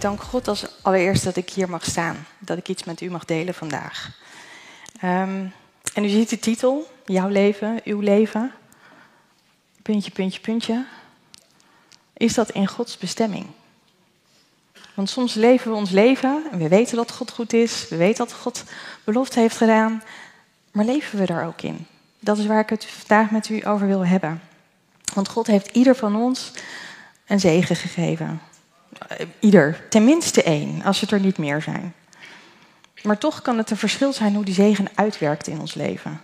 Dank God als allereerst dat ik hier mag staan. Dat ik iets met u mag delen vandaag. Ehm, en u ziet de titel, jouw leven, uw leven. Puntje, puntje, puntje. Is dat in Gods bestemming? Want soms leven we ons leven en we weten dat God goed is. We weten dat God belofte heeft gedaan. Maar leven we daar ook in? Dat is waar ik het vandaag met u over wil hebben. Want God heeft ieder van ons een zegen gegeven. Eh, ieder, tenminste één, als het er niet meer zijn. Maar toch kan het een verschil zijn hoe die zegen uitwerkt in ons leven.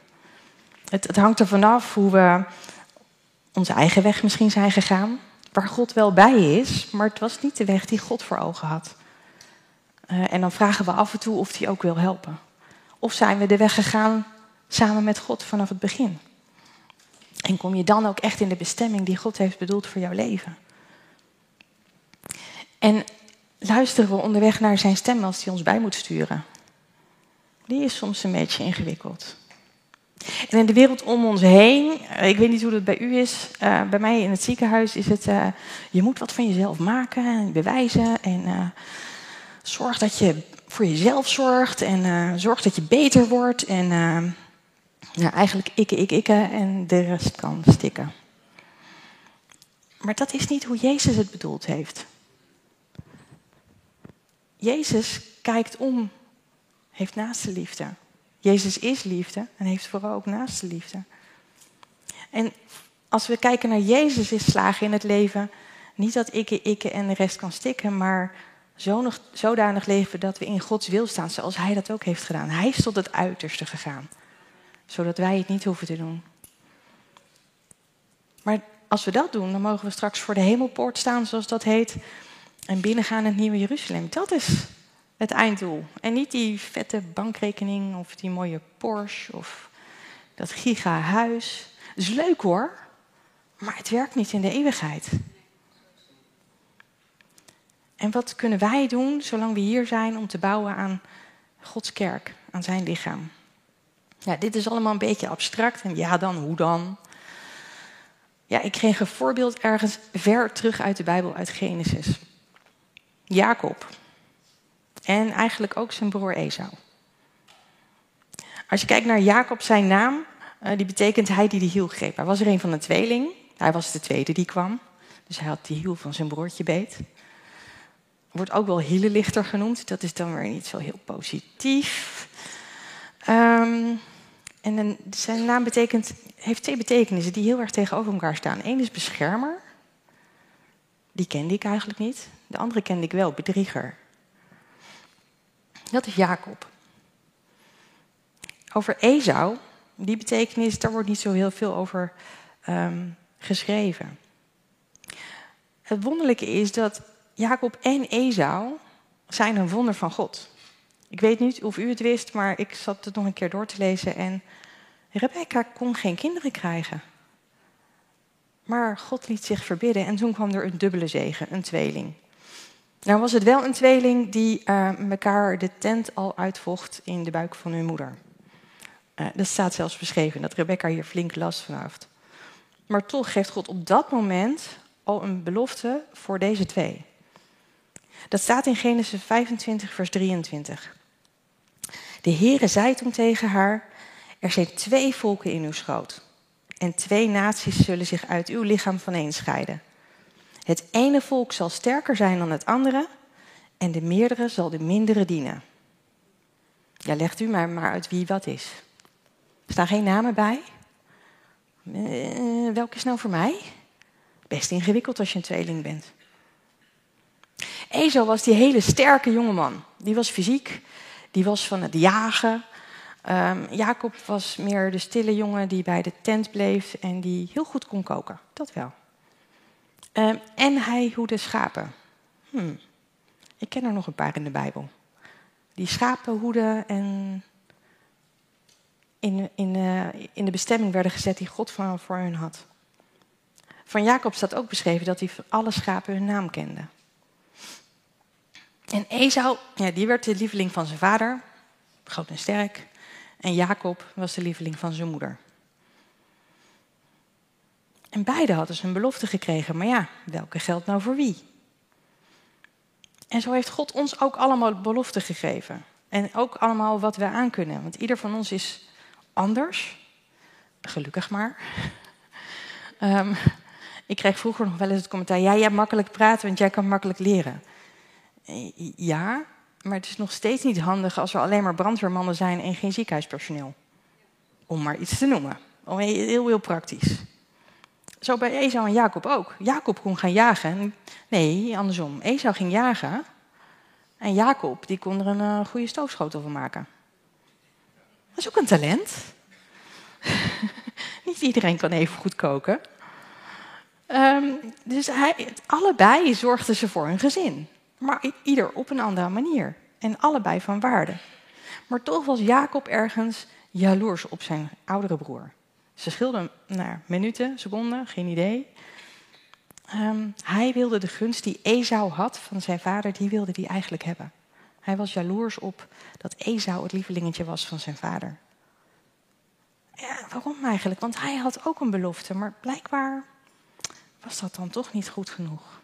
Het, het hangt er vanaf hoe we onze eigen weg misschien zijn gegaan. Waar God wel bij is, maar het was niet de weg die God voor ogen had. Uh, en dan vragen we af en toe of hij ook wil helpen. Of zijn we de weg gegaan samen met God vanaf het begin? En kom je dan ook echt in de bestemming die God heeft bedoeld voor jouw leven? En luisteren we onderweg naar zijn stem als hij ons bij moet sturen? Die is soms een beetje ingewikkeld. En in de wereld om ons heen, ik weet niet hoe dat bij u is, uh, bij mij in het ziekenhuis is het, uh, je moet wat van jezelf maken en bewijzen en zorg dat je voor jezelf zorgt en zorg dat je beter wordt en ja, eigenlijk ikke, ikke, ikke en de rest kan stikken. Maar dat is niet hoe Jezus het bedoeld heeft. Jezus kijkt om, heeft naaste liefde. Jezus is liefde en heeft vooral ook naaste liefde. En als we kijken naar Jezus is slagen in het leven, niet dat ikke, ikke en de rest kan stikken, maar zonig, zodanig leven dat we in Gods wil staan, zoals Hij dat ook heeft gedaan. Hij is tot het uiterste gegaan, zodat wij het niet hoeven te doen. Maar als we dat doen, dan mogen we straks voor de hemelpoort staan, zoals dat heet, en binnengaan in het nieuwe Jeruzalem. Dat is het einddoel. En niet die vette bankrekening of die mooie Porsche of dat giga-huis. Dat is leuk hoor, maar het werkt niet in de eeuwigheid. En wat kunnen wij doen zolang we hier zijn om te bouwen aan Gods kerk, aan zijn lichaam? Ja, dit is allemaal een beetje abstract. En ja, dan, hoe dan? Ja, ik kreeg een voorbeeld ergens ver terug uit de Bijbel, uit Genesis. Jacob. En eigenlijk ook zijn broer Esau. Als je kijkt naar Jacob, zijn naam, uh, die betekent hij die de hiel greep. Hij was er een van de tweeling. Hij was de tweede die kwam. Dus hij had die hiel van zijn broertje beet. Wordt ook wel hielenlichter genoemd. Dat is dan weer niet zo heel positief. Um, en zijn naam betekent, heeft twee betekenissen die heel erg tegenover elkaar staan. Eén is beschermer. Die kende ik eigenlijk niet. De andere kende ik wel, bedrieger. Dat is Jacob. Over Esau, die betekenis, daar wordt niet zo heel veel over um, geschreven. Het wonderlijke is dat Jacob en Esau zijn een wonder van God. Ik weet niet of u het wist, maar ik zat het nog een keer door te lezen en Rebecca kon geen kinderen krijgen. Maar God liet zich verbidden en toen kwam er een dubbele zegen, een tweeling. Nou was het wel een tweeling die uh, elkaar de tent al uitvocht in de buik van hun moeder. Uh, dat staat zelfs beschreven, dat Rebecca hier flink last van heeft. Maar toch geeft God op dat moment al een belofte voor deze twee. Dat staat in Genesis 25, vers 23. De Heere zei toen tegen haar, er zijn twee volken in uw schoot. En twee naties zullen zich uit uw lichaam vaneen scheiden. Het ene volk zal sterker zijn dan het andere en de meerdere zal de mindere dienen. Ja, legt u maar, maar uit wie wat is. Er staan geen namen bij. Uh, welke is nou voor mij? Best ingewikkeld als je een tweeling bent. Ezo was die hele sterke jongeman. Die was fysiek, die was van het jagen. Um, Jacob was meer de stille jongen die bij de tent bleef en die heel goed kon koken. Dat wel. Um, en hij hoede schapen. Hmm. Ik ken er nog een paar in de Bijbel. Die schapen hoeden en in, in, uh, in de bestemming werden gezet die God voor hun had. Van Jacob staat ook beschreven dat hij van alle schapen hun naam kende. En Esau, ja, die werd de lieveling van zijn vader, groot en sterk. En Jacob was de lieveling van zijn moeder. En beide hadden ze een belofte gekregen, maar ja, welke geldt nou voor wie? En zo heeft God ons ook allemaal beloften gegeven. En ook allemaal wat we aan kunnen. Want ieder van ons is anders. Gelukkig maar. um, ik kreeg vroeger nog wel eens het commentaar: ja, jij makkelijk praten, want jij kan makkelijk leren. Ja, maar het is nog steeds niet handig als er alleen maar brandweermannen zijn en geen ziekenhuispersoneel. Om maar iets te noemen. Heel, heel praktisch. Zo bij Esau en Jacob ook. Jacob kon gaan jagen. Nee, andersom. Esau ging jagen. En Jacob die kon er een uh, goede stoofschotel van maken. Dat is ook een talent. Niet iedereen kan even goed koken. Um, dus hij, allebei zorgden ze voor hun gezin. Maar ieder op een andere manier. En allebei van waarde. Maar toch was Jacob ergens jaloers op zijn oudere broer. Ze schilden naar minuten, seconden, geen idee. Um, hij wilde de gunst die Esau had van zijn vader, die wilde hij eigenlijk hebben. Hij was jaloers op dat Esau het lievelingetje was van zijn vader. Ja, waarom eigenlijk? Want hij had ook een belofte, maar blijkbaar was dat dan toch niet goed genoeg.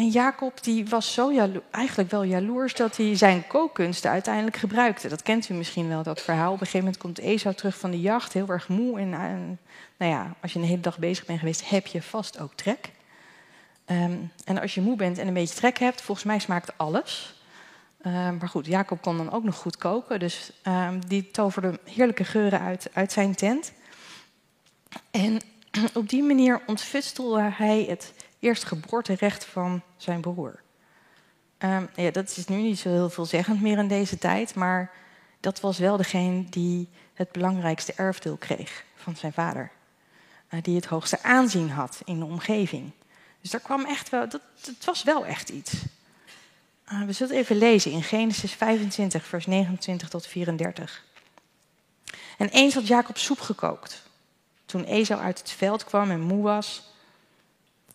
En Jacob die was zo eigenlijk wel jaloers dat hij zijn kookkunsten uiteindelijk gebruikte. Dat kent u misschien wel, dat verhaal. Op een gegeven moment komt Esau terug van de jacht, heel erg moe. En, nou ja, als je een hele dag bezig bent geweest, heb je vast ook trek. Ehm, en als je moe bent en een beetje trek hebt, volgens mij smaakt alles. Ehm, maar goed, Jacob kon dan ook nog goed koken. Dus um, die toverde heerlijke geuren uit, uit zijn tent. En op die manier ontfustelde hij het eerstgeboorterecht van zijn broer. Um, ja, dat is nu niet zo heel veelzeggend meer in deze tijd, maar dat was wel degene die het belangrijkste erfdeel kreeg van zijn vader. Uh, die het hoogste aanzien had in de omgeving. Dus daar kwam echt wel, dat, was wel echt iets. Uh, we zullen even lezen in Genesis 25, vers 29 tot 34. En eens had Jacob soep gekookt. Toen Esau uit het veld kwam en moe was,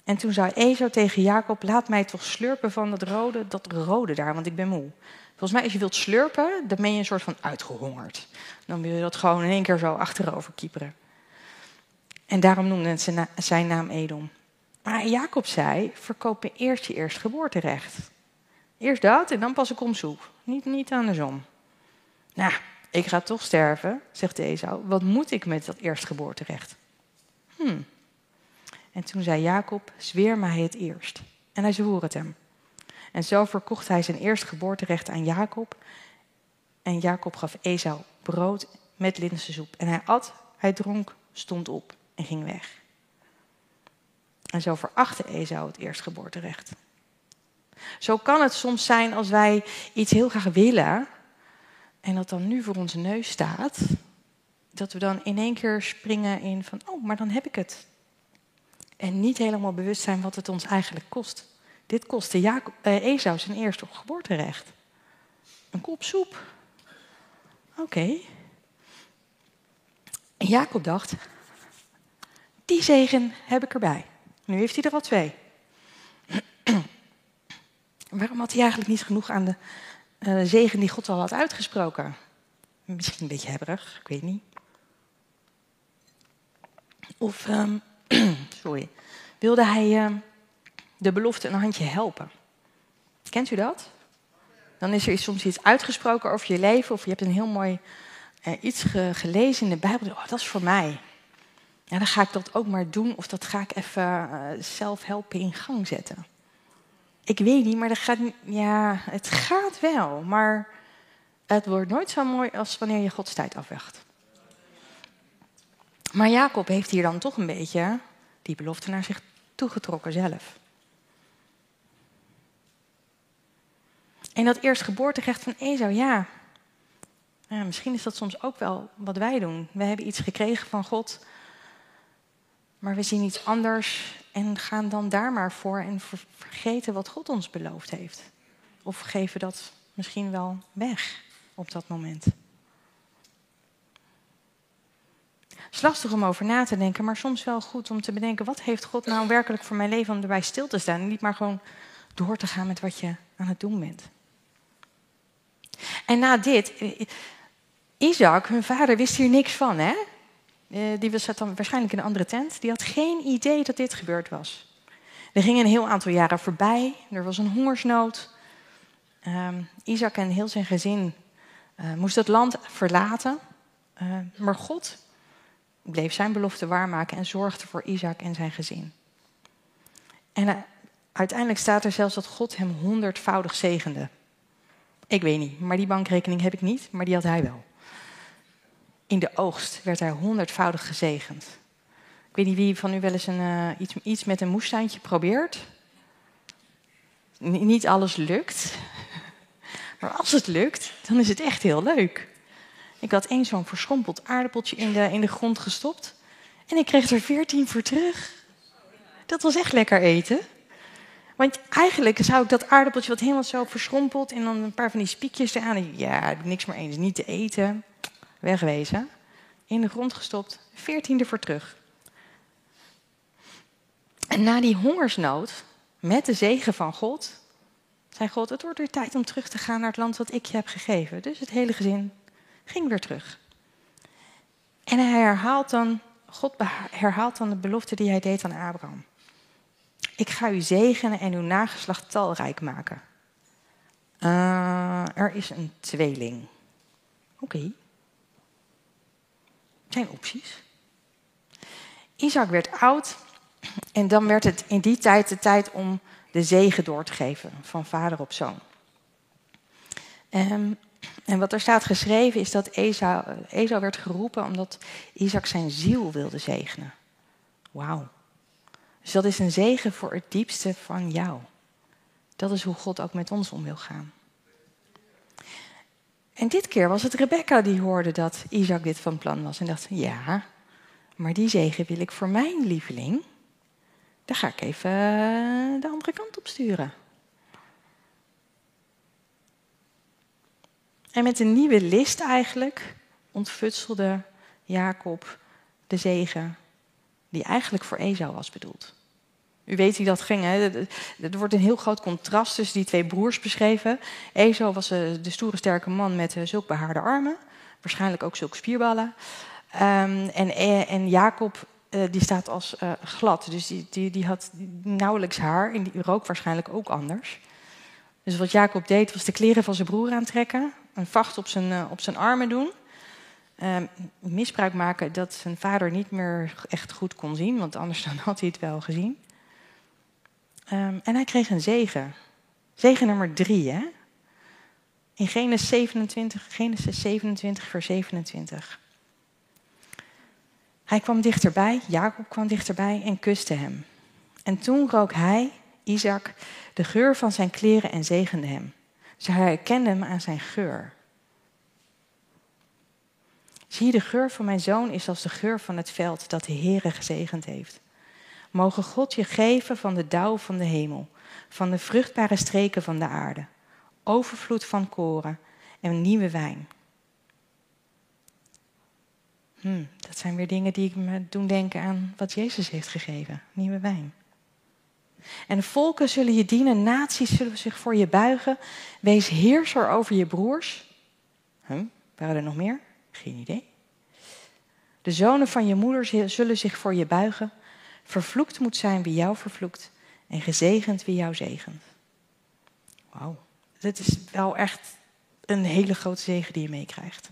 en toen zei Esau tegen Jacob: Laat mij toch slurpen van dat rode, dat rode daar, want ik ben moe. Volgens mij, als je wilt slurpen, dan ben je een soort van uitgehongerd. Dan wil je dat gewoon in één keer zo achterover kieperen. En daarom noemde het zijn naam Edom. Maar Jacob zei: Verkoop me eerst je eerstgeboorterecht. Eerst dat en dan pas ik om soep. Niet, niet andersom. Nou, ik ga toch sterven, zegt Esau. Wat moet ik met dat eerstgeboorterecht? Hmm. En toen zei Jacob, zweer mij het eerst. En hij zwoer het hem. En zo verkocht hij zijn eerstgeboorterecht aan Jacob. En Jacob gaf Esau brood met linzensoep. En hij at, hij dronk, stond op en ging weg. En zo verachtte Esau het eerstgeboorterecht. Zo kan het soms zijn als wij iets heel graag willen en dat dan nu voor onze neus staat, dat we dan in één keer springen in van, oh, maar dan heb ik het. En niet helemaal bewust zijn wat het ons eigenlijk kost. Dit kostte Jacob, eh, Esau zijn eerste geboorterecht. Een kop soep. Oké. En Jacob dacht, die zegen heb ik erbij. Nu heeft hij er al twee. Waarom had hij eigenlijk niet genoeg aan de uh, zegen die God al had uitgesproken? Misschien een beetje hebberig, ik weet niet. Of um, sorry, wilde hij uh, de belofte een handje helpen. Kent u dat? Dan is er soms iets uitgesproken over je leven, of je hebt een heel mooi uh, iets ge gelezen in de Bijbel. Oh, dat is voor mij. Ja, dan ga ik dat ook maar doen, of dat ga ik even uh, zelf helpen in gang zetten. Ik weet niet, maar dat gaat, ja, het gaat wel, maar het wordt nooit zo mooi als wanneer je Gods tijd afwacht. Maar Jacob heeft hier dan toch een beetje die belofte naar zich toegetrokken zelf. En dat eerstgeboorterecht van Esau, ja. ja. Misschien is dat soms ook wel wat wij doen. We hebben iets gekregen van God, maar we zien iets anders en gaan dan daar maar voor en vergeten wat God ons beloofd heeft. Of geven dat misschien wel weg op dat moment. Is lastig om over na te denken, maar soms wel goed om te bedenken: wat heeft God nou werkelijk voor mijn leven om erbij stil te staan en niet maar gewoon door te gaan met wat je aan het doen bent. En na dit, Isaac, hun vader, wist hier niks van, hè? Eh, die zat dan waarschijnlijk in een andere tent. Die had geen idee dat dit gebeurd was. Er gingen een heel aantal jaren voorbij. Er was een hongersnood. Um, Isaac en heel zijn gezin uh, moest het land verlaten. Uh, maar God bleef zijn belofte waarmaken en zorgde voor Isaac en zijn gezin. En uh, uiteindelijk staat er zelfs dat God hem honderdvoudig zegende. Ik weet niet, maar die bankrekening heb ik niet, maar die had hij wel. In de oogst werd hij honderdvoudig gezegend. Ik weet niet wie van u wel eens een, uh, iets, iets, met een moestuintje probeert. Niet alles lukt. Maar als het lukt, dan is het echt heel leuk. Ik had één zo'n verschrompeld aardappeltje in de, in de grond gestopt. En ik kreeg er veertien voor terug. Dat was echt lekker eten. Want eigenlijk zou ik dat aardappeltje wat helemaal zo verschrompeld... en dan een paar van die spiekjes eraan... ja, niks meer eens, niet te eten. Wegwezen. In de grond gestopt. Veertien ervoor terug. En na die hongersnood, met de zegen van God, zei God: Het wordt weer tijd om terug te gaan naar het land wat ik je heb gegeven. Dus het hele gezin ging weer terug. En hij herhaalt dan, God herhaalt dan de belofte die hij deed aan Abraham. Ik ga u zegenen en uw nageslacht talrijk maken. Uh, er is een tweeling. Oké. Zijn opties. Isaac werd oud en dan werd het in die tijd de tijd om de zegen door te geven van vader op zoon. Um, en wat er staat geschreven is dat Esau, Esau werd geroepen omdat Isaac zijn ziel wilde zegenen. Wauw. Dus dat is een zegen voor het diepste van jou. Dat is hoe God ook met ons om wil gaan. En dit keer was het Rebecca die hoorde dat Isaac dit van plan was. En dacht, ja, maar die zegen wil ik voor mijn lieveling. Daar ga ik even de andere kant op sturen. En met een nieuwe list eigenlijk ontfutselde Jacob de zegen die eigenlijk voor Esau was bedoeld. U weet wie dat ging. Hè? Er wordt een heel groot contrast tussen die twee broers beschreven. Esau was eh, de stoere sterke man met eh, zulk behaarde armen. Waarschijnlijk ook zulke spierballen. Um, en, en Jacob die staat als glad. Dus die, die, die had nauwelijks haar. En die rook waarschijnlijk ook anders. Dus wat Jacob deed was de kleren van zijn broer aantrekken een vacht op zijn, uh, op zijn armen doen. Uh, misbruik maken dat zijn vader niet meer echt goed kon zien, want anders dan had hij het wel gezien. Um, en hij kreeg een zegen. Zegen nummer drie, hè? In Genesis 27, Genesis 27, vers 27. Hij kwam dichterbij, Jacob kwam dichterbij en kuste hem. En toen rook hij, Isaac, de geur van zijn kleren en zegende hem. Ze herkende hem aan zijn geur. Zie, de geur van mijn zoon is als de geur van het veld dat de Heere gezegend heeft. Mogen God je geven van de dauw van de hemel, van de vruchtbare streken van de aarde, overvloed van koren en nieuwe wijn. Hmm, dat zijn weer dingen die me doen denken aan wat Jezus heeft gegeven, nieuwe wijn. En volken zullen je dienen, naties zullen zich voor je buigen. Wees heerser over je broers. Huh? Waren er nog meer? Geen idee. De zonen van je moeder zullen zich voor je buigen. Vervloekt moet zijn wie jou vervloekt. En gezegend wie jou zegent. Wauw, dit is wel echt een hele grote zegen die je meekrijgt.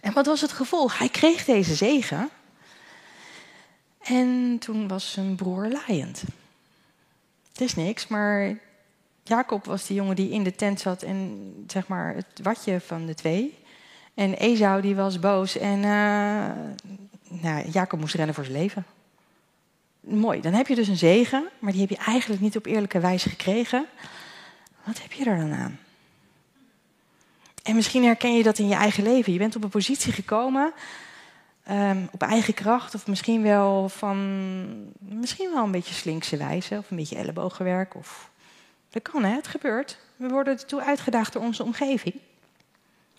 En wat was het gevolg? Hij kreeg deze zegen. En toen was zijn broer laaiend. Het is niks, maar Jacob was die jongen die in de tent zat en zeg maar het watje van de twee. En Esau die was boos en uh, nou, Jacob moest rennen voor zijn leven. Mooi, dan heb je dus een zegen, maar die heb je eigenlijk niet op eerlijke wijze gekregen. Wat heb je er dan aan? En misschien herken je dat in je eigen leven. Je bent op een positie gekomen Um, op eigen kracht of misschien wel van misschien wel een beetje slinkse wijze of een beetje ellebogenwerk. Of, dat kan hè, het gebeurt. We worden ertoe uitgedaagd door onze omgeving.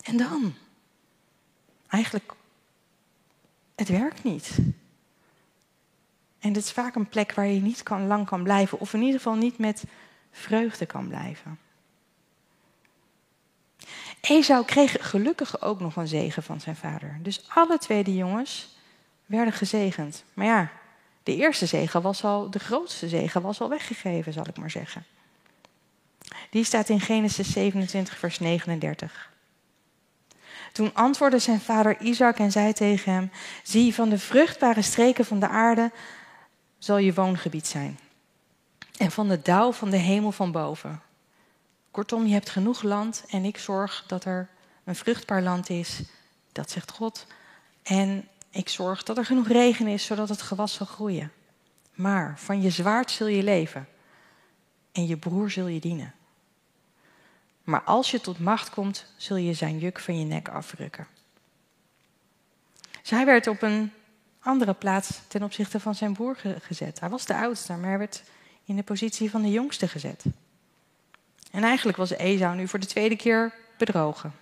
En dan? Eigenlijk, het werkt niet. En dit is vaak een plek waar je niet kan, lang kan blijven, of in ieder geval niet met vreugde kan blijven. Esau kreeg gelukkig ook nog een zegen van zijn vader. Dus alle twee de jongens werden gezegend. Maar ja, De eerste zegen was al, de grootste zegen was al weggegeven, zal ik maar zeggen. Die staat in Genesis 27, vers 39. Toen antwoordde zijn vader Isaac en zei tegen hem: Zie, van de vruchtbare streken van de aarde zal je woongebied zijn. En van de dauw van de hemel van boven. Kortom, je hebt genoeg land en ik zorg dat er een vruchtbaar land is. Dat zegt God. En ik zorg dat er genoeg regen is, zodat het gewas zal groeien. Maar van je zwaard zul je leven en je broer zul je dienen. Maar als je tot macht komt, zul je zijn juk van je nek afrukken. Zij werd op een andere plaats ten opzichte van zijn broer gezet. Hij was de oudste, maar hij werd in de positie van de jongste gezet. En eigenlijk was Esau nu voor de tweede keer bedrogen.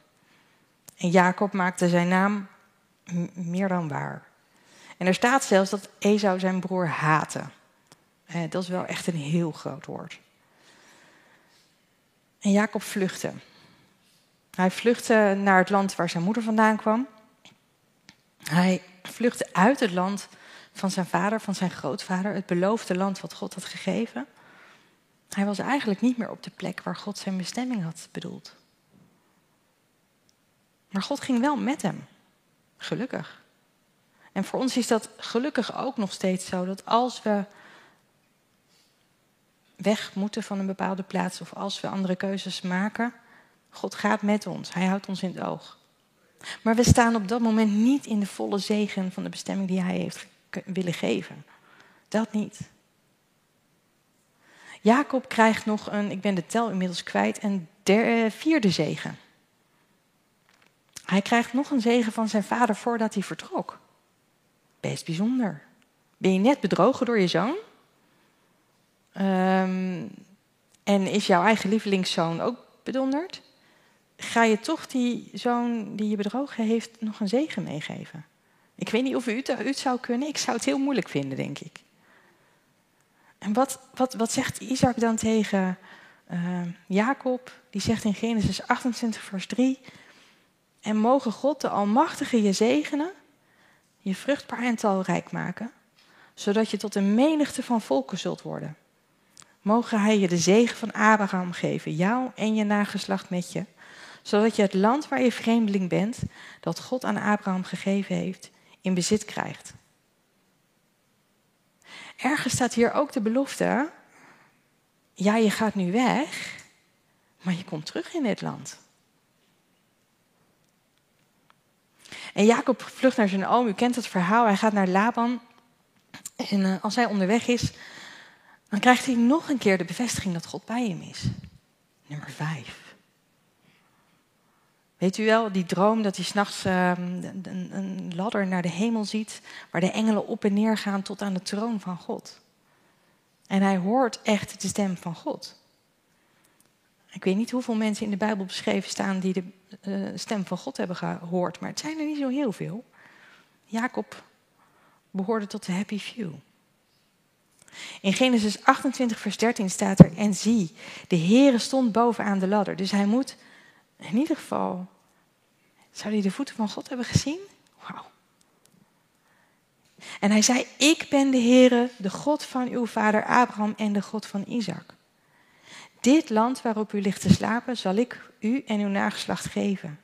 En Jacob maakte zijn naam meer dan waar. En er staat zelfs dat Esau zijn broer haatte. Eh, dat is wel echt een heel groot woord. En Jacob vluchtte. Hij vluchtte naar het land waar zijn moeder vandaan kwam. Hij vluchtte uit het land van zijn vader, van zijn grootvader, het beloofde land wat God had gegeven. Hij was eigenlijk niet meer op de plek waar God zijn bestemming had bedoeld. Maar God ging wel met hem. Gelukkig. En voor ons is dat gelukkig ook nog steeds zo dat als we weg moeten van een bepaalde plaats of als we andere keuzes maken, God gaat met ons. Hij houdt ons in het oog. Maar we staan op dat moment niet in de volle zegen van de bestemming die Hij heeft willen geven. Dat niet. Jacob krijgt nog een, ik ben de tel inmiddels kwijt, een der, vierde zegen. Hij krijgt nog een zegen van zijn vader voordat hij vertrok. Best bijzonder. Ben je net bedrogen door je zoon? Um, en is jouw eigen lievelingszoon ook bedonderd? Ga je toch die zoon die je bedrogen heeft nog een zegen meegeven? Ik weet niet of u het, zou kunnen. Ik zou het heel moeilijk vinden, denk ik. En wat, wat, wat zegt Isaac dan tegen uh, Jacob? Die zegt in Genesis 28, vers 3: En mogen God de Almachtige je zegenen, je vruchtbaar en talrijk maken, zodat je tot een menigte van volken zult worden. Mogen Hij je de zegen van Abraham geven, jou en je nageslacht met je, zodat je het land waar je vreemdeling bent, dat God aan Abraham gegeven heeft, in bezit krijgt. Ergens staat hier ook de belofte, ja, je gaat nu weg, maar je komt terug in dit land. En Jacob vlucht naar zijn oom, u kent het verhaal, hij gaat naar Laban. En uh, als hij onderweg is, dan krijgt hij nog een keer de bevestiging dat God bij hem is. Nummer vijf. Weet u wel, die droom dat hij s'nachts uh, een, ladder naar de hemel ziet, waar de engelen op en neer gaan tot aan de troon van God. En hij hoort echt de stem van God. Ik weet niet hoeveel mensen in de Bijbel beschreven staan die de uh, stem van God hebben gehoord, maar het zijn er niet zo heel veel. Jacob behoorde tot de happy few. In Genesis 28, vers 13 staat er: En zie, de Heere stond bovenaan de ladder. Dus hij moet in ieder geval. Zou hij de voeten van God hebben gezien? Wauw. En hij zei: Ik ben de Heere, de God van uw vader Abraham en de God van Isaac. Dit land waarop u ligt te slapen, zal ik u en uw nageslacht geven.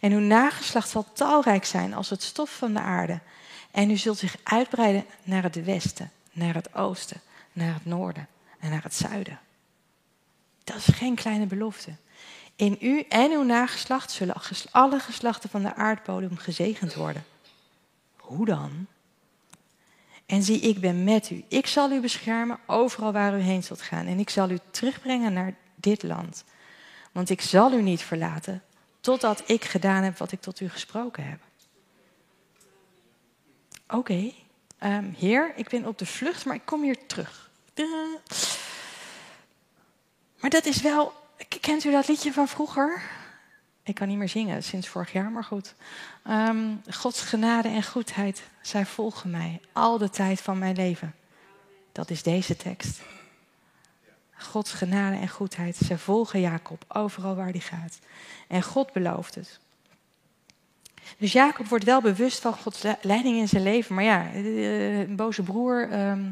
En uw nageslacht zal talrijk zijn als het stof van de aarde. En u zult zich uitbreiden naar het westen naar het oosten, naar het noorden en naar het zuiden. Dat is geen kleine belofte. In u en uw nageslacht zullen alle geslachten van de aardbodem gezegend worden. Hoe dan? En zie, ik ben met u. Ik zal u beschermen overal waar u heen zult gaan. En ik zal u terugbrengen naar dit land. Want ik zal u niet verlaten totdat ik gedaan heb wat ik tot u gesproken heb. Oké. Um, heer, ik ben op de vlucht, maar ik kom hier terug. Maar dat is wel. Kent u dat liedje van vroeger? Ik kan niet meer zingen sinds vorig jaar, maar goed. Um, Gods genade en goedheid, zij volgen mij al de tijd van mijn leven. Dat is deze tekst. Gods genade en goedheid, zij volgen Jacob overal waar hij gaat. En God belooft het. Dus Jacob wordt wel bewust van Gods leiding in zijn leven. Maar ja, een boze broer, ehm,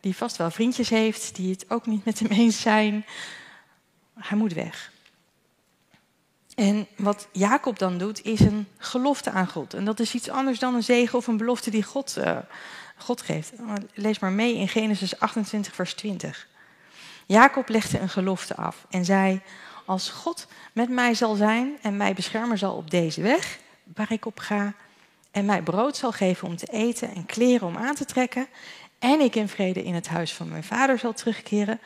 die vast wel vriendjes heeft, die het ook niet met hem eens zijn. Hij moet weg. En wat Jacob dan doet, is een gelofte aan God. En dat is iets anders dan een zegen of een belofte die God, uh, God geeft. Lees maar mee in Genesis 28, vers 20. Jacob legde een gelofte af en zei: Als God met mij zal zijn en mij beschermen zal op deze weg waar ik op ga, en mij brood zal geven om te eten en kleren om aan te trekken, en ik in vrede in het huis van mijn vader zal terugkeren,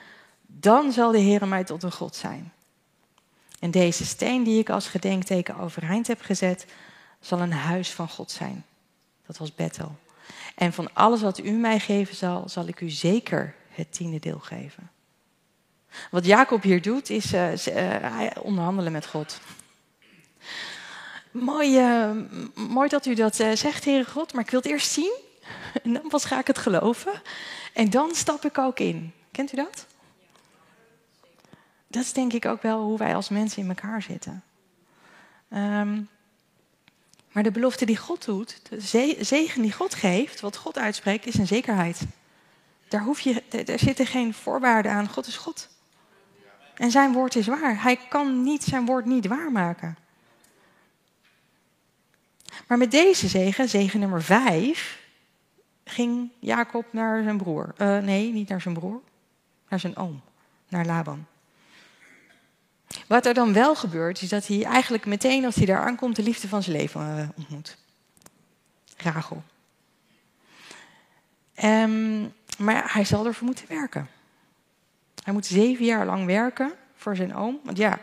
dan zal de Heer mij tot een God zijn. En deze steen die ik als gedenkteken overeind heb gezet, zal een huis van God zijn. Dat was Bethel. En van alles wat u mij geven zal, zal ik u zeker het tiende deel geven. Wat Jacob hier doet, is uh, onderhandelen met God. Mooi, uh, mooi dat u dat zegt, Heere God, maar ik wil het eerst zien. En dan pas ga ik het geloven. En dan stap ik ook in. Kent u dat? Dat is denk ik ook wel hoe wij als mensen in elkaar zitten. Um, maar de belofte die God doet, de zegen die God geeft, wat God uitspreekt, is een zekerheid. Daar, hoef je, daar zitten geen voorwaarden aan. God is God. En zijn woord is waar. Hij kan niet zijn woord niet waarmaken. Maar met deze zegen, zegen nummer vijf, ging Jacob naar zijn broer. Uh, nee, niet naar zijn broer, naar zijn oom, naar Laban. Wat er dan wel gebeurt, is dat hij eigenlijk meteen als hij daar aankomt de liefde van zijn leven uh, ontmoet. Rachel. Um, maar hij zal ervoor moeten werken. Hij moet zeven jaar lang werken voor zijn oom. Want ja,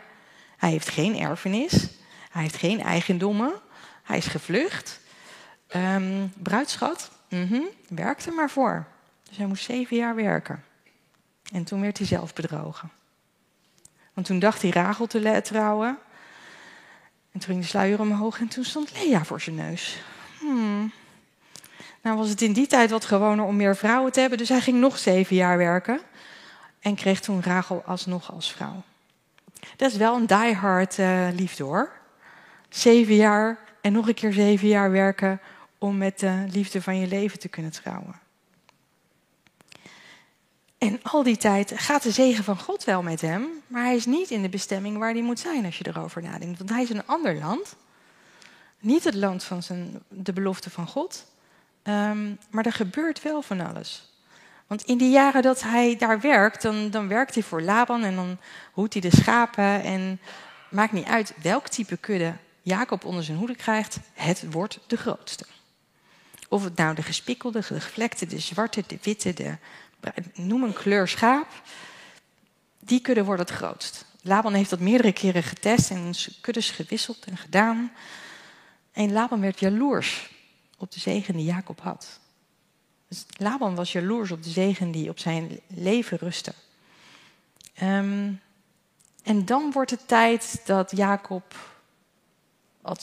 hij heeft geen erfenis. Hij heeft geen eigendommen. Hij is gevlucht. Um, bruidschat, mm werkte maar voor. Dus hij moest zeven jaar werken. En toen werd hij zelf bedrogen. Want toen dacht hij Rachel te trouwen. En toen ging de sluier omhoog en toen stond Lea voor zijn neus. Hmm. Nou was het in die tijd wat gewoner om meer vrouwen te hebben, dus hij ging nog zeven jaar werken. En kreeg toen Rachel alsnog als vrouw. Dat is wel een diehard uh, liefde hoor. Zeven jaar en nog een keer zeven jaar werken om met de liefde van je leven te kunnen trouwen. En al die tijd gaat de zegen van God wel met hem, maar hij is niet in de bestemming waar hij moet zijn als je erover nadenkt. Want hij is een ander land. Niet het land van zijn, de belofte van God, um, maar er gebeurt wel van alles. Want in die jaren dat hij daar werkt, dan, dan werkt hij voor Laban en dan hoedt hij de schapen. En maakt niet uit welk type kudde Jacob onder zijn hoede krijgt, het wordt de grootste. Of het nou de gespikkelde, de gevlekte, de zwarte, de witte, de noem een kleur schaap, die kudde wordt het grootst. Laban heeft dat meerdere keren getest en kuddes gewisseld en gedaan. En Laban werd jaloers op de zegen die Jacob had. Dus Laban was jaloers op de zegen die op zijn leven rustte. Um, en dan wordt het tijd dat Jacob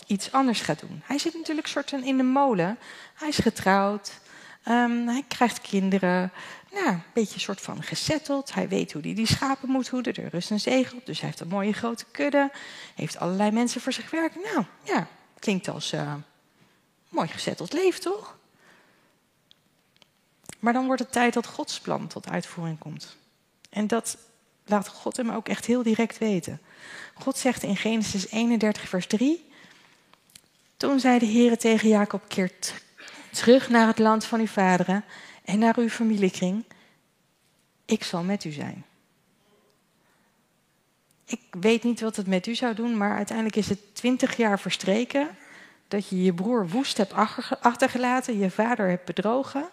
iets anders gaat doen. Hij zit natuurlijk soort in de molen. Hij is getrouwd. Um, hij krijgt kinderen nou, een beetje soort van gezetteld. Hij weet hoe hij die schapen moet hoeden. Er rust een zegel op, dus hij heeft een mooie grote kudde. Heeft allerlei mensen voor zich werken. Nou, ja, klinkt als uh, mooi gezetteld leven, toch? Maar dan wordt het tijd dat Gods plan tot uitvoering komt. En dat laat God hem ook echt heel direct weten. God zegt in Genesis 31, vers 3. Toen zei de Heer tegen Jacob: Keert terug naar het land van uw vaderen en naar uw familiekring. Ik zal met u zijn. Ik weet niet wat het met u zou doen, maar uiteindelijk is het twintig jaar verstreken dat je je broer woest hebt achtergelaten, je vader hebt bedrogen.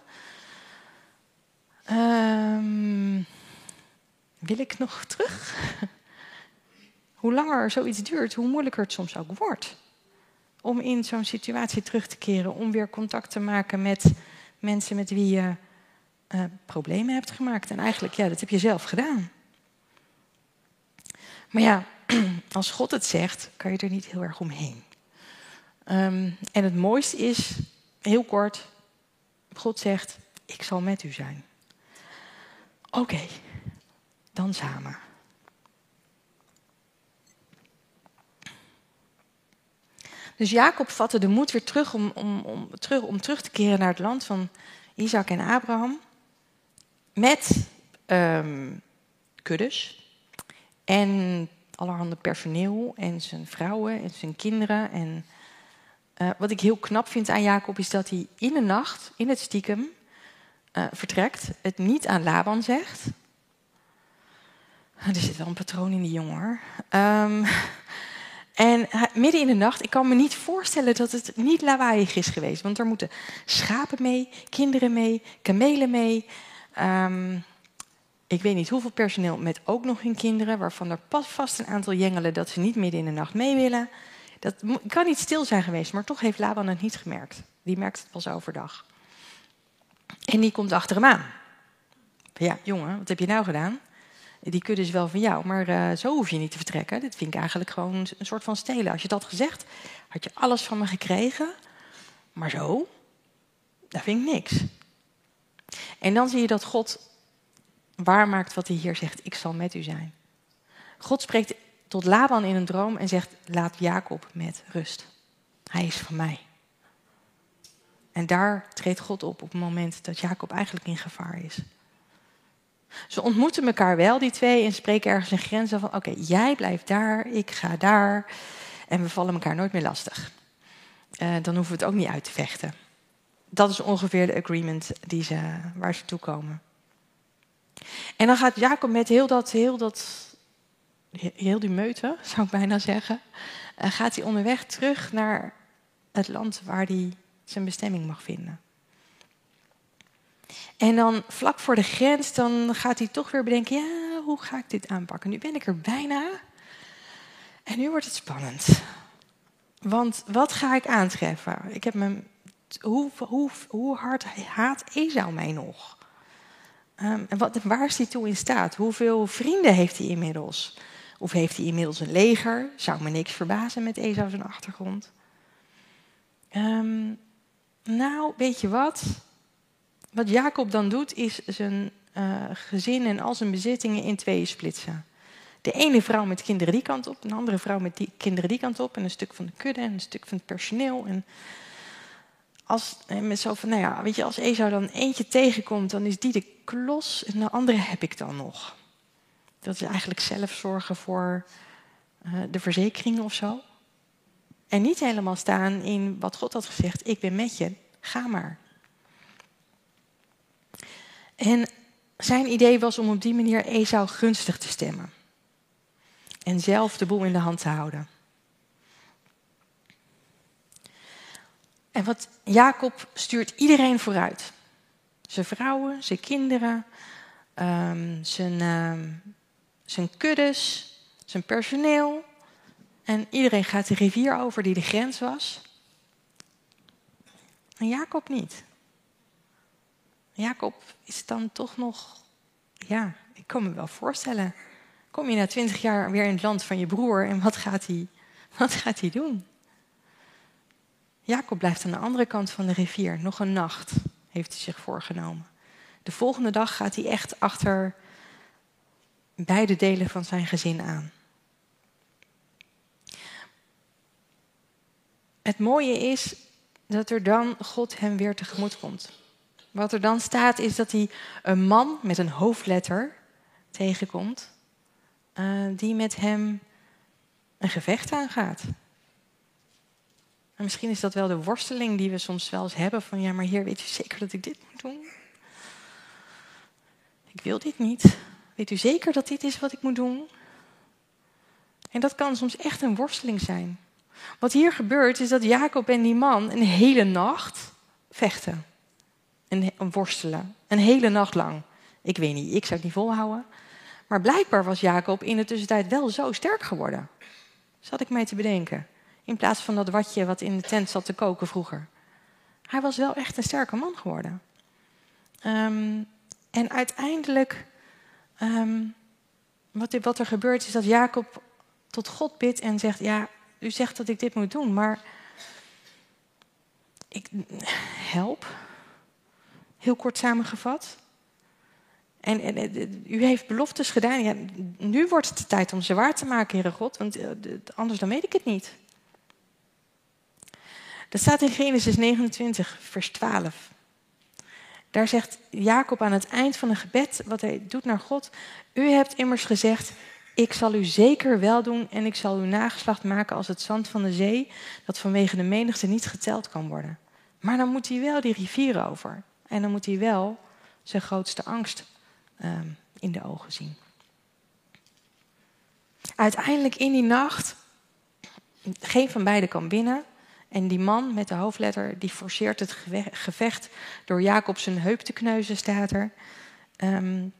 Um, wil ik nog terug? hoe langer zoiets duurt, hoe moeilijker het soms ook wordt. Om in zo'n situatie terug te keren, om weer contact te maken met mensen met wie je uh, problemen hebt gemaakt. En eigenlijk, ja, dat heb je zelf gedaan. Maar ja, als God het zegt, kan je er niet heel erg omheen. Um, en het mooiste is, heel kort, God zegt, ik zal met u zijn. Oké, dan samen. Dus Jacob vatte de moed weer terug om, om, om, terug om terug te keren naar het land van Isaac en Abraham. Met um, kuddes en allerhande personeel en zijn vrouwen en zijn kinderen. En uh, wat ik heel knap vind aan Jacob is dat hij in de nacht, in het stiekem, uh, vertrekt. Het niet aan Laban zegt. Er zit wel een patroon in die jongen hoor. Um, en midden in de nacht, ik kan me niet voorstellen dat het niet lawaaiig is geweest. Want er moeten schapen mee, kinderen mee, kamelen mee. Um, ik weet niet hoeveel personeel met ook nog hun kinderen, waarvan er pas vast een aantal jengelen dat ze niet midden in de nacht mee willen. Dat kan niet stil zijn geweest, maar toch heeft Laban het niet gemerkt. Die merkt het pas overdag. En die komt achter hem aan. Ja, jongen, wat heb je nou gedaan? Die kudde is wel van jou, maar uh, zo hoef je niet te vertrekken. Dit vind ik eigenlijk gewoon een soort van stelen. Als je dat gezegd, had je alles van me gekregen. Maar zo, dat vind ik niks. En dan zie je dat God waarmaakt wat hij hier zegt. Ik zal met u zijn. God spreekt tot Laban in een droom en zegt: Laat Jacob met rust. Hij is van mij. En daar treedt God op op het moment dat Jacob eigenlijk in gevaar is. Ze ontmoeten elkaar wel, die twee, en spreken ergens een grenzen van: Oké, jij blijft daar, ik ga daar. En we vallen elkaar nooit meer lastig. Uh, dan hoeven we het ook niet uit te vechten. Dat is ongeveer de agreement die ze, waar ze toe komen. En dan gaat Jacob met heel dat, heel dat, heel die meute, zou ik bijna zeggen, uh, gaat hij onderweg terug naar het land waar hij zijn bestemming mag vinden. En dan vlak voor de grens, dan gaat hij toch weer bedenken, ja, hoe ga ik dit aanpakken? Nu ben ik er bijna. En nu wordt het spannend. Want wat ga ik aantreffen? Ik heb me, hoe, hoe, hoe hard haat Esau mij nog? Um, en wat, waar is hij toe in staat? Hoeveel vrienden heeft hij inmiddels? Of heeft hij inmiddels een leger? Zou me niks verbazen met Esau zijn achtergrond. Um, nou, weet je wat? Wat Jacob dan doet, is zijn uh, gezin en al zijn bezittingen in tweeën splitsen. De ene vrouw met kinderen die kant op, een andere vrouw met die kinderen die kant op, en een stuk van de kudde en een stuk van het personeel. En als, met zo van, nou ja, weet je, als Esau dan eentje tegenkomt, dan is die de klos en de andere heb ik dan nog. Dat is eigenlijk zelf zorgen voor uh, de verzekeringen of zo. En niet helemaal staan in wat God had gezegd, ik ben met je, ga maar. En zijn idee was om op die manier Esau gunstig te stemmen. En zelf de boel in de hand te houden. En wat Jacob stuurt iedereen vooruit. Zijn vrouwen, zijn kinderen, um, zijn, um, zijn kuddes, zijn personeel. En iedereen gaat de rivier over die de grens was. En Jacob niet. Jacob is dan toch nog, ja, ik kan me wel voorstellen. Kom je na twintig jaar weer in het land van je broer en wat gaat hij, wat gaat hij doen? Jacob blijft aan de andere kant van de rivier, nog een nacht, heeft hij zich voorgenomen. De volgende dag gaat hij echt achter beide delen van zijn gezin aan. Het mooie is dat er dan God hem weer tegemoet komt. Wat er dan staat is dat hij een man met een hoofdletter tegenkomt, uh, die met hem een gevecht aangaat. En misschien is dat wel de worsteling die we soms wel eens hebben van ja, maar hier weet u zeker dat ik dit moet doen? Ik wil dit niet. Weet u zeker dat dit is wat ik moet doen? En dat kan soms echt een worsteling zijn. Wat hier gebeurt is dat Jacob en die man een hele nacht vechten. En worstelen. Een hele nacht lang. Ik weet niet, ik zou het niet volhouden. Maar blijkbaar was Jacob in de tussentijd wel zo sterk geworden. Zat ik mij te bedenken. In plaats van dat watje wat in de tent zat te koken vroeger. Hij was wel echt een sterke man geworden. Um, en uiteindelijk, um, wat, wat er gebeurt, is dat Jacob tot God bidt en zegt: Ja, u zegt dat ik dit moet doen, maar ik, help. Heel kort samengevat. En, en, u heeft beloftes gedaan. Ja, nu wordt het de tijd om ze waar te maken, Heere God, want eh, anders dan weet ik het niet. Dat staat in Genesis 29, vers 12. Daar zegt Jacob aan het eind van een gebed, wat hij doet naar God: U hebt immers gezegd: Ik zal u zeker wel doen en ik zal uw nageslacht maken als het zand van de zee, dat vanwege de menigte niet geteld kan worden. Maar dan moet hij wel die rivier over. En dan moet hij wel zijn grootste angst um, in de ogen zien. Uiteindelijk in die nacht, geen van beiden kan binnen. En die man met de hoofdletter, die forceert het gevecht door Jacob zijn heup te kneuzen, staat er. Um,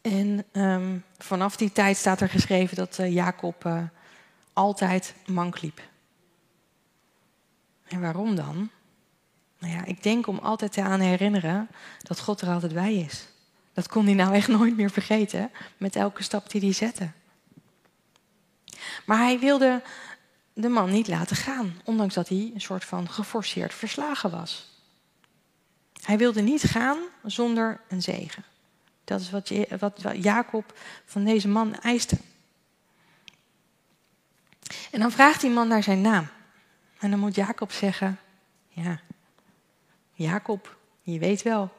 en um, vanaf die tijd staat er geschreven dat uh, Jacob uh, altijd mank liep. En waarom dan? Nou ja, ik denk om altijd te aan herinneren dat God er altijd bij is. Dat kon hij nou echt nooit meer vergeten met elke stap die hij zette. Maar hij wilde de man niet laten gaan, ondanks dat hij een soort van geforceerd verslagen was. Hij wilde niet gaan zonder een zegen. Dat is wat, Jacob van deze man eiste. En dan vraagt die man naar zijn naam. En dan moet Jacob zeggen: Ja, Jacob, je weet wel,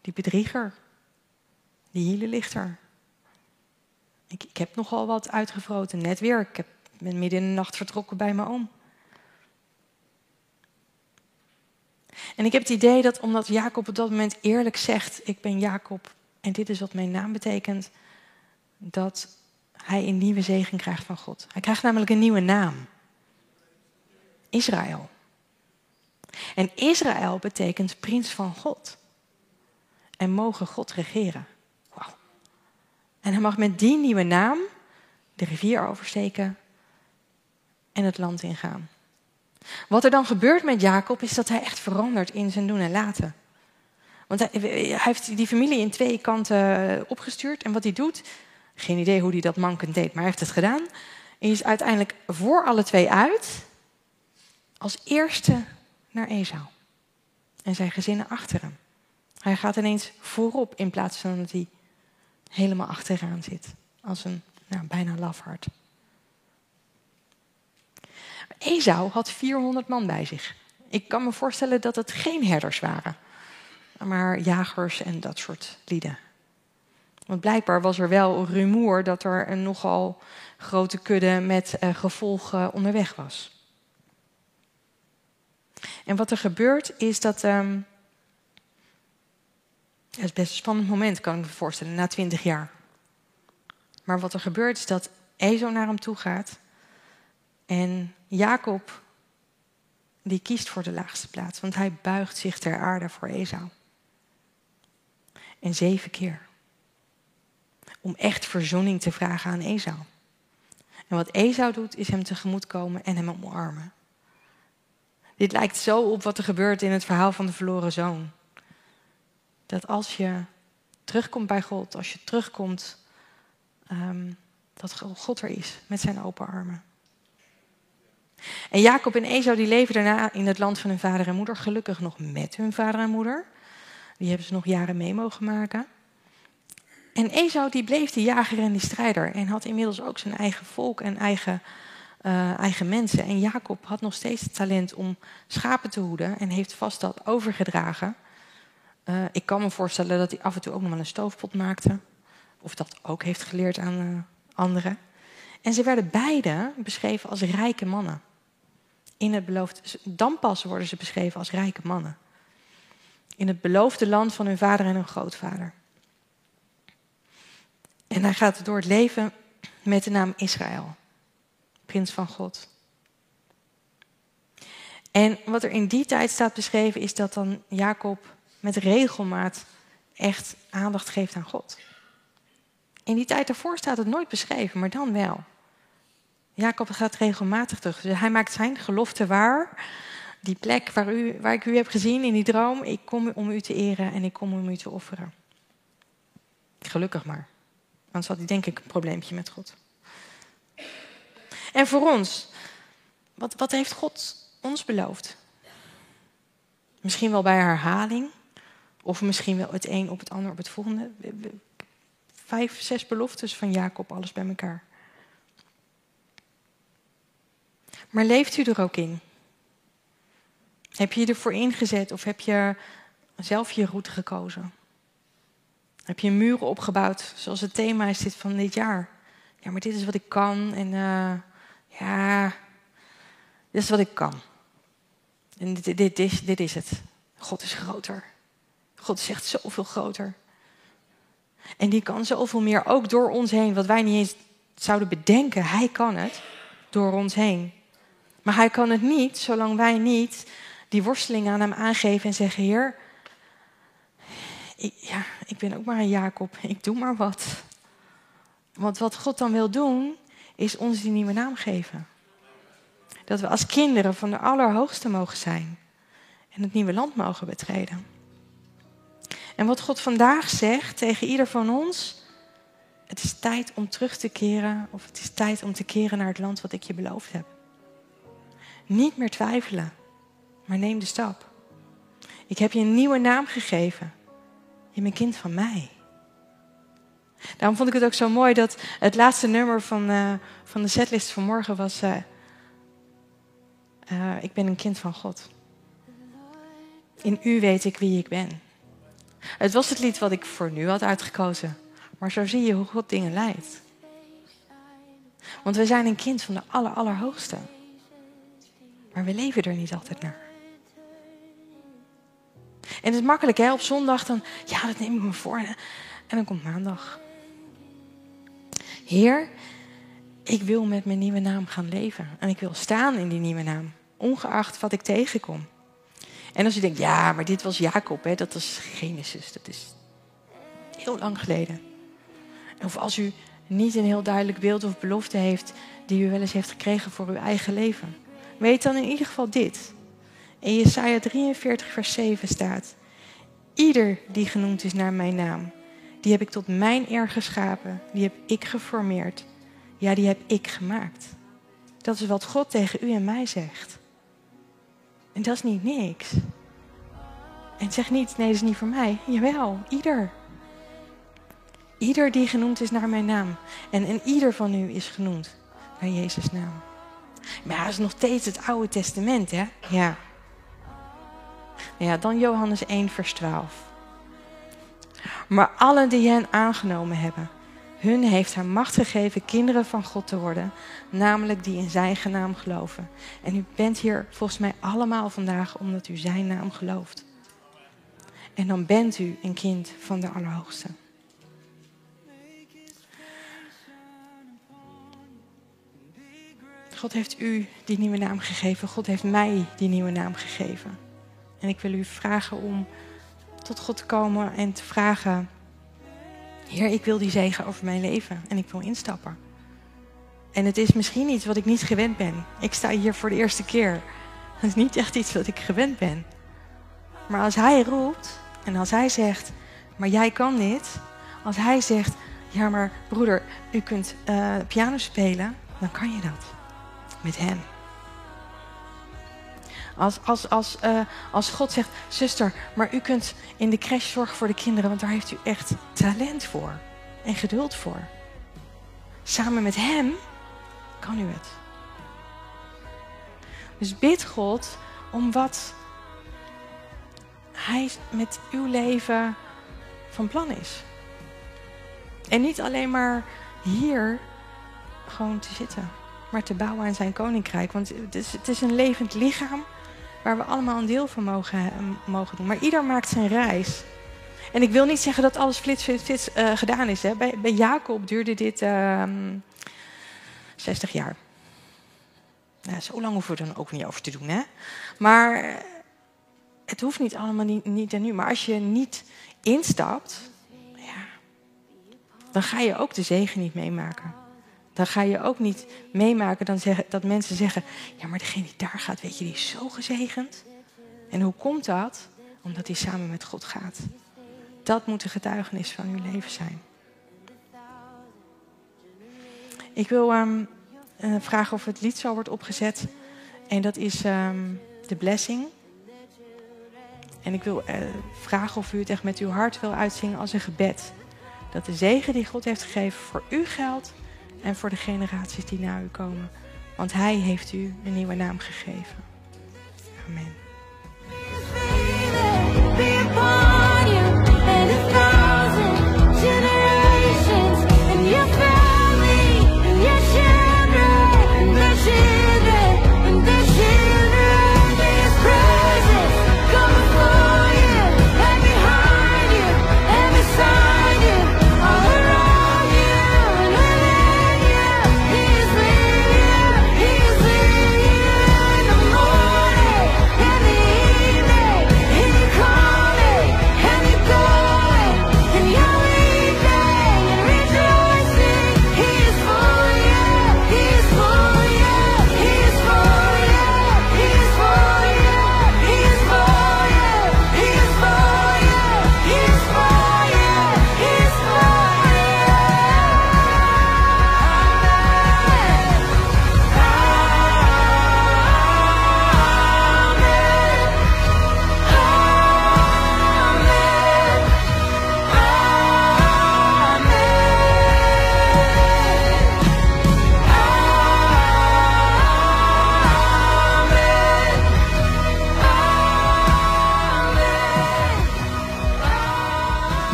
die bedrieger, die hielenlichter. Ik, ik heb nogal wat uitgevroten, net weer. Ik heb, ben midden in de nacht vertrokken bij mijn oom. En ik heb het idee dat omdat Jacob op dat moment eerlijk zegt: Ik ben Jacob en dit is wat mijn naam betekent, dat hij een nieuwe zegen krijgt van God. Hij krijgt namelijk een nieuwe naam: Israël. En Israël betekent prins van God. En mogen God regeren. Wow. En hij mag met die nieuwe naam de rivier oversteken en het land ingaan. Wat er dan gebeurt met Jacob is dat hij echt verandert in zijn doen en laten. Want hij, heeft die familie in twee kanten opgestuurd. En wat hij doet, geen idee hoe hij dat mankend deed, maar hij heeft het gedaan. Is uiteindelijk voor alle twee uit. Als eerste naar Esau. En zijn gezinnen achter hem. Hij gaat ineens voorop in plaats van dat hij helemaal achteraan zit. Als een nou, bijna lafhart. Esau had 400 man bij zich. Ik kan me voorstellen dat het geen herders waren, maar jagers en dat soort lieden. Want blijkbaar was er wel rumoer dat er een nogal grote kudde met uh, gevolgen onderweg was. En wat er gebeurt is dat. Um, het is best een spannend moment, kan ik me voorstellen, na twintig jaar. Maar wat er gebeurt is dat Ezo naar hem toe gaat. En Jacob, die kiest voor de laagste plaats, want hij buigt zich ter aarde voor Esau. En zeven keer. Om echt verzoening te vragen aan Esau. En wat Esau doet, is hem tegemoet komen en hem omarmen. Dit lijkt zo op wat er gebeurt in het verhaal van de verloren zoon. Dat als je terugkomt bij God, als je terugkomt, um, dat God er is met zijn open armen. En Jacob en Esau die leven daarna in het land van hun vader en moeder, gelukkig nog met hun vader en moeder. Die hebben ze nog jaren mee mogen maken. En Esau die bleef die jager en die strijder en had inmiddels ook zijn eigen volk en eigen uh, eigen mensen. En Jacob had nog steeds het talent om schapen te hoeden en heeft vast dat overgedragen. Uh, ik kan me voorstellen dat hij af en toe ook nog wel een stoofpot maakte. Of dat ook heeft geleerd aan uh, anderen. En ze werden beide beschreven als rijke mannen. In het beloofde, dan pas worden ze beschreven als rijke mannen. In het beloofde land van hun vader en hun grootvader. En hij gaat door het leven met de naam Israël prins van God. En wat er in die tijd staat beschreven is dat dan Jacob met regelmaat echt aandacht geeft aan God. In die tijd daarvoor staat het nooit beschreven, maar dan wel. Jacob gaat regelmatig terug. Dus hij maakt zijn gelofte waar. Die plek waar, u, waar ik u heb gezien in die droom, ik kom om u te eren en ik kom om u te offeren. Gelukkig maar. Anders had hij denk ik een probleempje met God. En voor ons, wat, wat heeft God ons beloofd? Misschien wel bij herhaling, of misschien wel het een op het ander op het volgende. Vijf, zes beloftes van Jacob, alles bij elkaar. Maar leeft u er ook in? Heb je je ervoor ingezet of heb je zelf je route gekozen? Heb je muren opgebouwd, zoals het thema is dit van dit jaar? Ja, maar dit is wat ik kan en uh, ja, dit is wat ik kan. En dit, dit, dit, dit is het. God is groter. God is echt zoveel groter. En die kan zoveel meer, ook door ons heen, wat wij niet eens zouden bedenken. Hij kan het door ons heen. Maar hij kan het niet zolang wij niet die worsteling aan hem aangeven en zeggen: Heer, ik, ja, ik ben ook maar een Jacob, ik doe maar wat. Want wat God dan wil doen, is ons die nieuwe naam geven. Dat we als kinderen van de Allerhoogste mogen zijn en het nieuwe land mogen betreden. En wat God vandaag zegt tegen ieder van ons, het is tijd om terug te keren, of het is tijd om te keren naar het land wat ik je beloofd heb. Niet meer twijfelen, maar neem de stap. Ik heb je een nieuwe naam gegeven. Je bent kind van mij. Daarom vond ik het ook zo mooi dat het laatste nummer van, uh, van de setlist van morgen was: uh, uh, Ik ben een kind van God. In u weet ik wie ik ben. Het was het lied wat ik voor nu had uitgekozen. Maar zo zie je hoe God dingen leidt. Want we zijn een kind van de aller, allerhoogste. Maar we leven er niet altijd naar. En het is makkelijk hè, op zondag dan, ja dat neem ik me voor. En dan komt maandag. Heer, ik wil met mijn nieuwe naam gaan leven. En ik wil staan in die nieuwe naam. Ongeacht wat ik tegenkom. En als je denkt, ja, maar dit was Jacob, hè, dat was Genesis. Dat is heel lang geleden. Of als u niet een heel duidelijk beeld of belofte heeft die u wel eens heeft gekregen voor uw eigen leven. Weet dan in ieder geval dit. In Jesaja 43 vers 7 staat. Ieder die genoemd is naar mijn naam, die heb ik tot mijn eer geschapen. Die heb ik geformeerd. Ja, die heb ik gemaakt. Dat is wat God tegen u en mij zegt. En dat is niet niks. En zeg niet, nee, dat is niet voor mij. Jawel, ieder. Ieder die genoemd is naar mijn naam. En, en ieder van u is genoemd naar Jezus' naam. Maar ja, dat is nog steeds het Oude Testament, hè? Ja. Ja, dan Johannes 1, vers 12. Maar allen die hen aangenomen hebben, hun heeft hij macht gegeven kinderen van God te worden, namelijk die in zijn naam geloven. En u bent hier volgens mij allemaal vandaag omdat u zijn naam gelooft. En dan bent u een kind van de Allerhoogste. God heeft u die nieuwe naam gegeven. God heeft mij die nieuwe naam gegeven. En ik wil u vragen om tot God te komen en te vragen: Heer, ik wil die zegen over mijn leven en ik wil instappen. En het is misschien iets wat ik niet gewend ben. Ik sta hier voor de eerste keer. Het is niet echt iets wat ik gewend ben. Maar als Hij roept en als Hij zegt: Maar jij kan dit. Als Hij zegt: Ja, maar broeder, u kunt uh, piano spelen, dan kan je dat. Met Hem. Als, als, als, uh, als God zegt, zuster, maar u kunt in de crash zorgen voor de kinderen, want daar heeft u echt talent voor en geduld voor. Samen met Hem kan u het. Dus bid God om wat Hij met uw leven van plan is. En niet alleen maar hier gewoon te zitten, maar te bouwen aan zijn koninkrijk. Want het is, het is een levend lichaam waar we allemaal een deel van mogen, eh, mogen doen. Maar ieder maakt zijn reis. En ik wil niet zeggen dat alles flits, flits, uh, gedaan is. Hè. Bij, bij Jacob duurde dit uh, ehm, 60 jaar. Nou, zo lang hoeven we er dan ook niet over te doen. Hè? Maar eh, het hoeft niet allemaal niet, niet en nu. Maar als je niet instapt, ja, dan ga je ook de zegen niet meemaken dan ga je ook niet meemaken dan dat mensen zeggen: Ja, maar degene die daar gaat, weet je, die is zo gezegend. En hoe komt dat? Omdat hij samen met God gaat. Dat moet de getuigenis van uw leven zijn. Ik wil um, vragen of het lied zo wordt opgezet. En dat is um, de blessing. En ik wil uh, vragen of u het echt met uw hart wil uitzingen als een gebed. Dat de zegen die God heeft gegeven voor u geldt en voor de generaties die na u komen. Want Hij heeft u een nieuwe naam gegeven. Amen.